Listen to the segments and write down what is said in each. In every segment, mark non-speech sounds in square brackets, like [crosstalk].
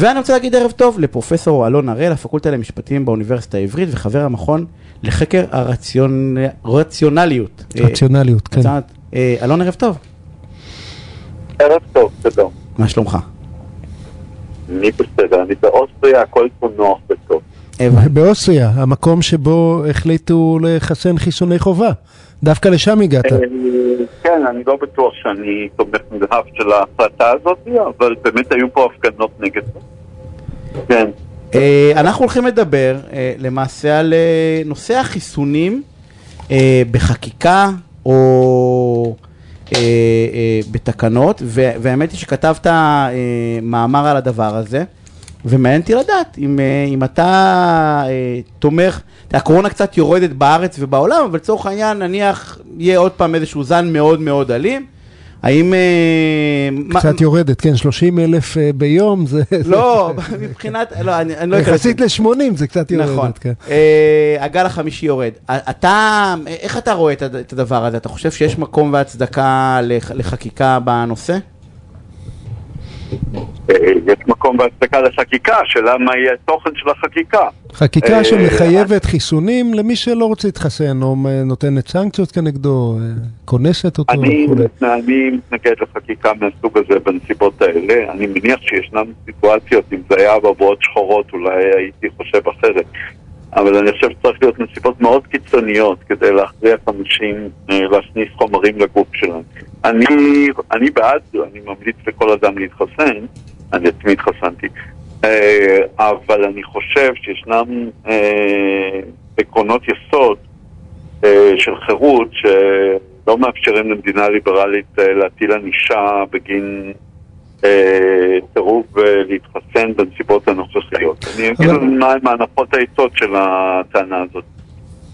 ואני רוצה להגיד ערב טוב לפרופסור אלון הראל, הפקולטה למשפטים באוניברסיטה העברית וחבר המכון לחקר הרציונליות. רציונליות, כן. אה, אלון, ערב טוב. ערב טוב, שלום. מה שלומך? אני בסדר, אני באוסטריה, הכל פה נוח וטוב. באוסטריה, המקום שבו החליטו לחסן חיסוני חובה. דווקא לשם הגעת. אה, כן, אני לא בטוח שאני תומך נדהב של ההחלטה הזאת, אבל באמת היו פה הפגנות נגד זה. כן. אה, אנחנו הולכים לדבר אה, למעשה על נושא החיסונים בחקיקה או בתקנות, והאמת היא שכתבת מאמר על הדבר הזה. ומעניין אותי לדעת אם, אתה תומך, הקורונה קצת יורדת בארץ ובעולם, אבל לצורך העניין נניח יהיה עוד פעם איזשהו זן מאוד מאוד אלים. האם... אה, קצת יורדת, כן, 30 אלף ביום זה... לא, מבחינת, לא, אני, אני לא אכנס... יחסית ל-80 זה קצת יורדת, נכון. כן. הגל החמישי יורד. אתה, איך אתה רואה את הדבר הזה? אתה חושב שיש מקום והצדקה לחקיקה בנושא? יש מקום בהצדקה לחקיקה, השאלה מה יהיה התוכן של החקיקה. חקיקה אה, שמחייבת חיסונים למי שלא רוצה להתחסן, או נותנת סנקציות כנגדו, אה, כונסת אותו וכו'. אני מתנגד לחקיקה מהסוג הזה בנסיבות האלה. אני מניח שישנן סיטואציות, אם זה היה בבואות שחורות, אולי הייתי חושב אחרת. אבל אני חושב שצריך להיות נסיבות מאוד קיצוניות כדי להכריח אנשים אה, להכניס חומרים לגוף שלהם. אני, אני בעד, אני ממליץ לכל אדם להתחסן, אני עצמי התחסנתי, אה, אבל אני חושב שישנם אה, עקרונות יסוד של חירות שלא מאפשרים למדינה ליברלית להטיל ענישה בגין סירוב להתחסן בנסיבות הנוכחיות. אני אגיד מהם הנחות היסוד של הטענה הזאת.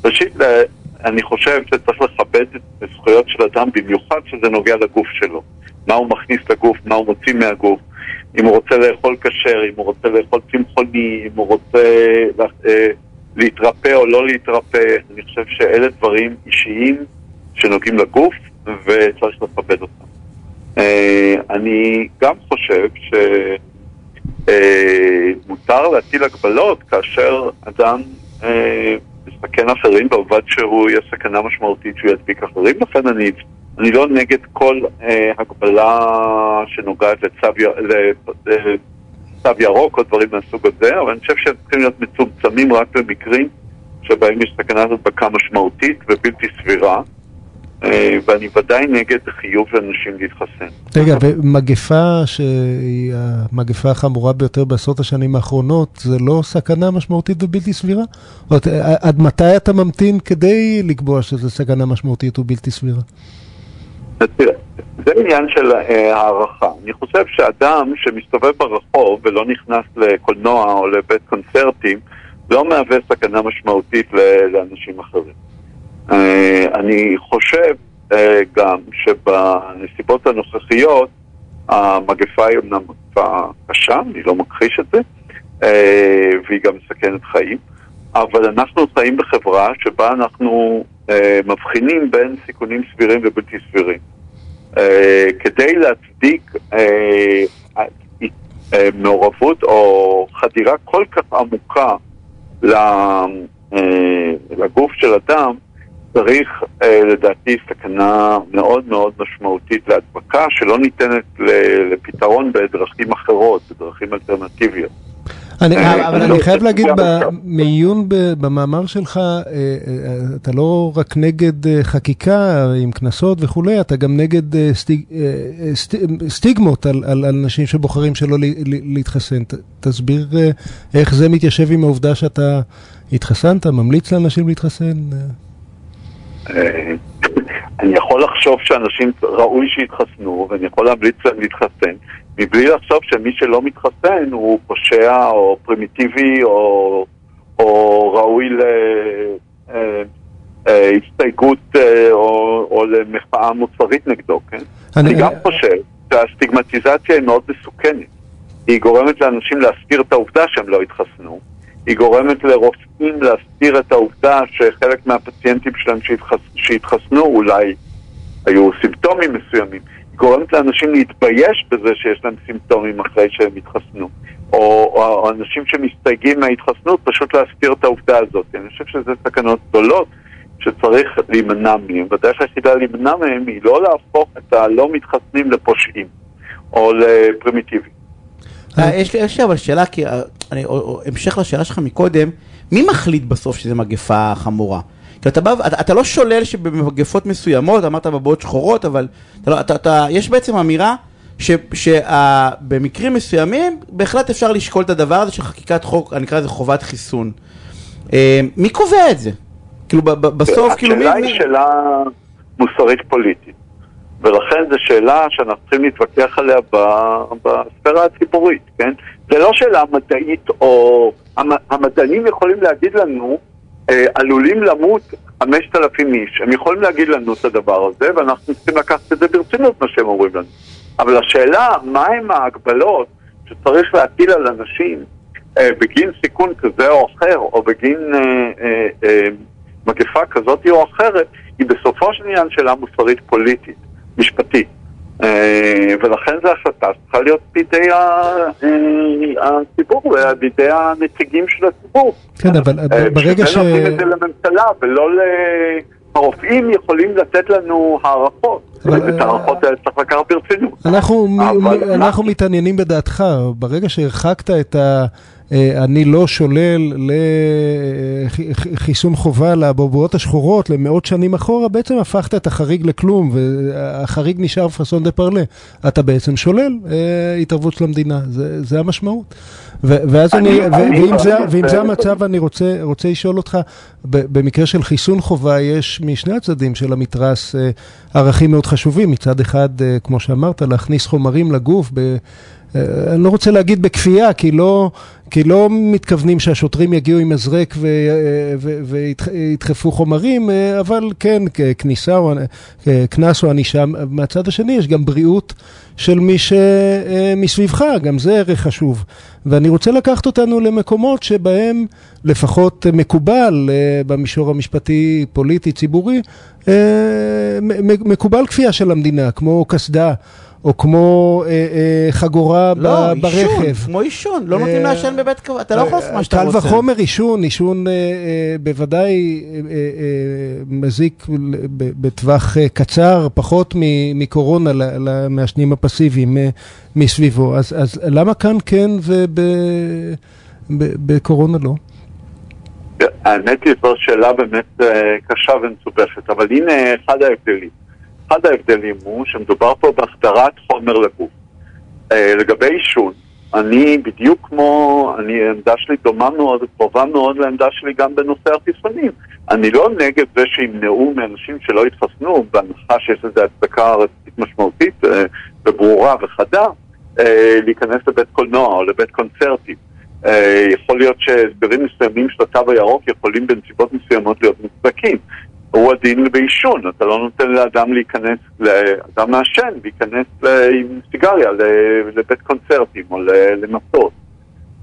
ראשית, אני חושב שצריך לכבד את הזכויות של אדם, במיוחד שזה נוגע לגוף שלו. מה הוא מכניס לגוף, מה הוא מוציא מהגוף, אם הוא רוצה לאכול כשר, אם הוא רוצה לאכול צמחוני, אם הוא רוצה אה, להתרפא או לא להתרפא. אני חושב שאלה דברים אישיים שנוגעים לגוף וצריך לכבד אותם. אה, אני גם חושב שמותר אה, להטיל הגבלות כאשר אדם מסכן אחרים בעובד שהוא יהיה סכנה משמעותית שהוא ידביק אחרים, לכן אני, אני לא נגד כל הגבלה שנוגעת לצו, לצו ירוק או דברים מהסוג הזה, אבל אני חושב שהם צריכים להיות מצומצמים רק במקרים שבהם יש סכנת הדבקה משמעותית ובלתי סבירה. אה, ואני ודאי נגד חיוב אנשים להתחסן. רגע, ומגפה שהיא המגפה החמורה ביותר בעשרות השנים האחרונות, זה לא סכנה משמעותית ובלתי סבירה? אומרת, עד מתי אתה ממתין כדי לקבוע שזו סכנה משמעותית ובלתי סבירה? זה עניין של אה, הערכה. אני חושב שאדם שמסתובב ברחוב ולא נכנס לקולנוע או לבית קונצרטים, לא מהווה סכנה משמעותית לאנשים אחרים. אה, אני חושב אה, גם שבנסיבות הנוכחיות המגפה היא אמנם מגפה קשה, אני לא מכחיש את זה, והיא גם מסכנת חיים, אבל אנחנו חיים בחברה שבה אנחנו מבחינים בין סיכונים סבירים ובלתי סבירים. כדי להצדיק מעורבות או חדירה כל כך עמוקה לגוף של אדם, צריך אה, לדעתי סכנה מאוד מאוד משמעותית להדבקה שלא ניתנת לפתרון בדרכים אחרות, בדרכים אלטרנטיביות. אני, אה, אבל אני חייב להגיד, מעיון במאמר שלך, אה, אתה לא רק נגד חקיקה עם קנסות וכולי, אתה גם נגד סטיג, סטיגמות על, על, על אנשים שבוחרים שלא להתחסן. תסביר איך זה מתיישב עם העובדה שאתה התחסנת, ממליץ לאנשים להתחסן? אה, אני יכול לחשוב שאנשים ראוי שיתחסנו, ואני יכול להמליץ להם להתחסן, מבלי לחשוב שמי שלא מתחסן הוא פושע או פרימיטיבי או, או ראוי להסתייגות אה, אה, או, או למחאה מוסרית נגדו, כן? אני, אני גם חושב שהסטיגמטיזציה היא מאוד מסוכנת. היא גורמת לאנשים להסתיר את העובדה שהם לא התחסנו. היא גורמת לרופאים להסתיר את העובדה שחלק מהפציינטים שלהם שהתחס... שהתחסנו אולי היו סימפטומים מסוימים. גורמת לאנשים להתבייש בזה שיש להם סימפטומים אחרי שהם התחסנו. או, או אנשים שמסתייגים מההתחסנות, פשוט להסתיר את העובדה הזאת. אני חושב שזה סכנות גדולות שצריך להימנע מהן, והדרך היחידה להימנע מהן היא לא להפוך את הלא מתחסנים לפושעים או לפרימיטיביים. אה, יש לי אבל שאלה, כי אה, או, או, המשך לשאלה שלך מקודם, מי מחליט בסוף שזה מגפה חמורה? אתה, בא, אתה, אתה לא שולל שבמגפות מסוימות, אמרת בבעות שחורות, אבל אתה, לא- אתה, אתה, יש בעצם אמירה שבמקרים מסוימים בהחלט אפשר לשקול את הדבר הזה של חקיקת חוק, אני אקרא לזה חובת חיסון. אה, מי קובע את זה? כאילו בסוף, כאילו מי... השאלה היא שאלה מוסרית פוליטית, ולכן זו שאלה שאנחנו צריכים להתווכח עליה בספירה הציבורית, כן? זה לא שאלה מדעית או... המ- המדענים יכולים להגיד לנו, עלולים למות 5,000 איש, הם יכולים להגיד לנו את הדבר הזה, ואנחנו צריכים לקחת את זה ברצינות, מה שהם אומרים לנו. אבל השאלה, מהם ההגבלות שצריך להטיל על אנשים אה, בגין סיכון כזה או אחר, או בגין אה, אה, אה, מגפה כזאת או אחרת, היא בסופו של עניין שאלה מוסרית פוליטית, משפטית. אה, ולכן זו החלטה שצריכה להיות בידי אה, הציבור, בידי הנציגים של הציבור. כן, אבל אה, ברגע ש... נותנים את זה לממשלה, ולא ל... הרופאים יכולים לתת לנו הערכות, אבל, אה, ההערכות האלה צריך לקחת ברצינות. אבל אנחנו מתעניינים בדעתך, ברגע שהרחקת את ה... אה, אני לא שולל לחיסון חובה לאבעבועות השחורות למאות שנים אחורה, בעצם הפכת את החריג לכלום, והחריג נשאר פאסון דה פרלה. אתה בעצם שולל אה, התערבות של המדינה, זה, זה המשמעות. ו- ואז אני, אני- אני ואם, זה, ואם זה המצב, אני רוצה, רוצה לשאול אותך, במקרה של חיסון חובה, יש משני הצדדים של המתרס אה, ערכים מאוד חשובים. מצד אחד, כמו שאמרת, להכניס חומרים לגוף, ב, אני לא רוצה להגיד בכפייה, כי לא, כי לא מתכוונים שהשוטרים יגיעו עם מזרק אה, וידחפו חומרים, אה, אבל כן, כניסה או אה, קנס או ענישה. מהצד השני יש גם בריאות של מי שמסביבך, גם זה ערך חשוב. ואני רוצה לקחת אותנו למקומות שבהם לפחות מקובל אה, במישור המשפטי, פוליטי, ציבורי, אה, מקובל כפייה של המדינה, כמו קסדה. או כמו אה, אה, חגורה ב- לא, עישון, ברכב. כמו עישון, לא נותנים אה, לעשן בבית קברות, אתה לא יכול לעשות מה שאתה קל רוצה. וחומר עישון, עישון אה, אה, בוודאי אה, אה, אה, מזיק בטווח אה, קצר, פחות מקורונה למעשנים הפסיביים אה, מסביבו. אז, אז למה כאן כן ובקורונה לא? האמת היא זו שאלה באמת אה, קשה ומסובכת, אבל הנה אחד ההבדלים. אחד ההבדלים הוא שמדובר פה בהחדרת חומר לגוף. אה, לגבי עישון, אני בדיוק כמו, אני, העמדה שלי דומה מאוד, קרובה מאוד לעמדה שלי גם בנושא החיסונים. אני לא נגד זה שימנעו מאנשים שלא יתחסנו, בהנחה שיש לזה הצדקה רצית משמעותית אה, וברורה וחדה, אה, להיכנס לבית קולנוע או לבית קונצרטים. יכול להיות שהסברים מסוימים של התו הירוק יכולים בנסיבות מסוימות להיות מוצדקים. הוא הדין בעישון, אתה לא נותן לאדם להיכנס, לאדם מעשן, להיכנס עם סיגריה לבית קונצרטים או ל- למטוס.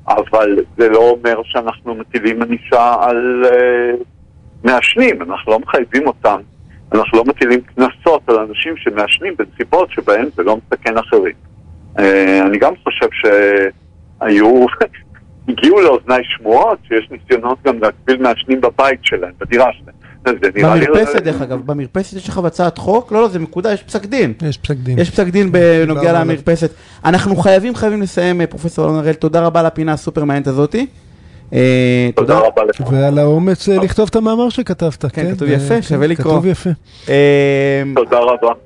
אבל זה לא אומר שאנחנו מטילים ענישה על אה, מעשנים, אנחנו לא מחייבים אותם, אנחנו לא מטילים קנסות על אנשים שמעשנים בנסיבות שבהן זה לא מסכן אחרים. אה, אני גם חושב שהיו, [laughs] הגיעו לאוזניי שמועות שיש ניסיונות גם להגביל מעשנים בבית שלהם, בדירה שלהם. זה נראה לי- במרפסת דרך אגב, במרפסת יש לך הצעת חוק? לא, לא, זה מקודה, יש פסק דין. יש פסק דין. יש פסק דין בנוגע למרפסת. אנחנו חייבים, חייבים לסיים, אה, פרופסור אלון הראל, תודה רבה על הפינה הסופר מעניינת הזאתי. אה, תודה רבה לך. ועל האומץ אה, לכתוב את המאמר שכתבת, כן, כן? כתוב יפה, כן, שווה לקרוא. כתוב יפה. תודה רבה.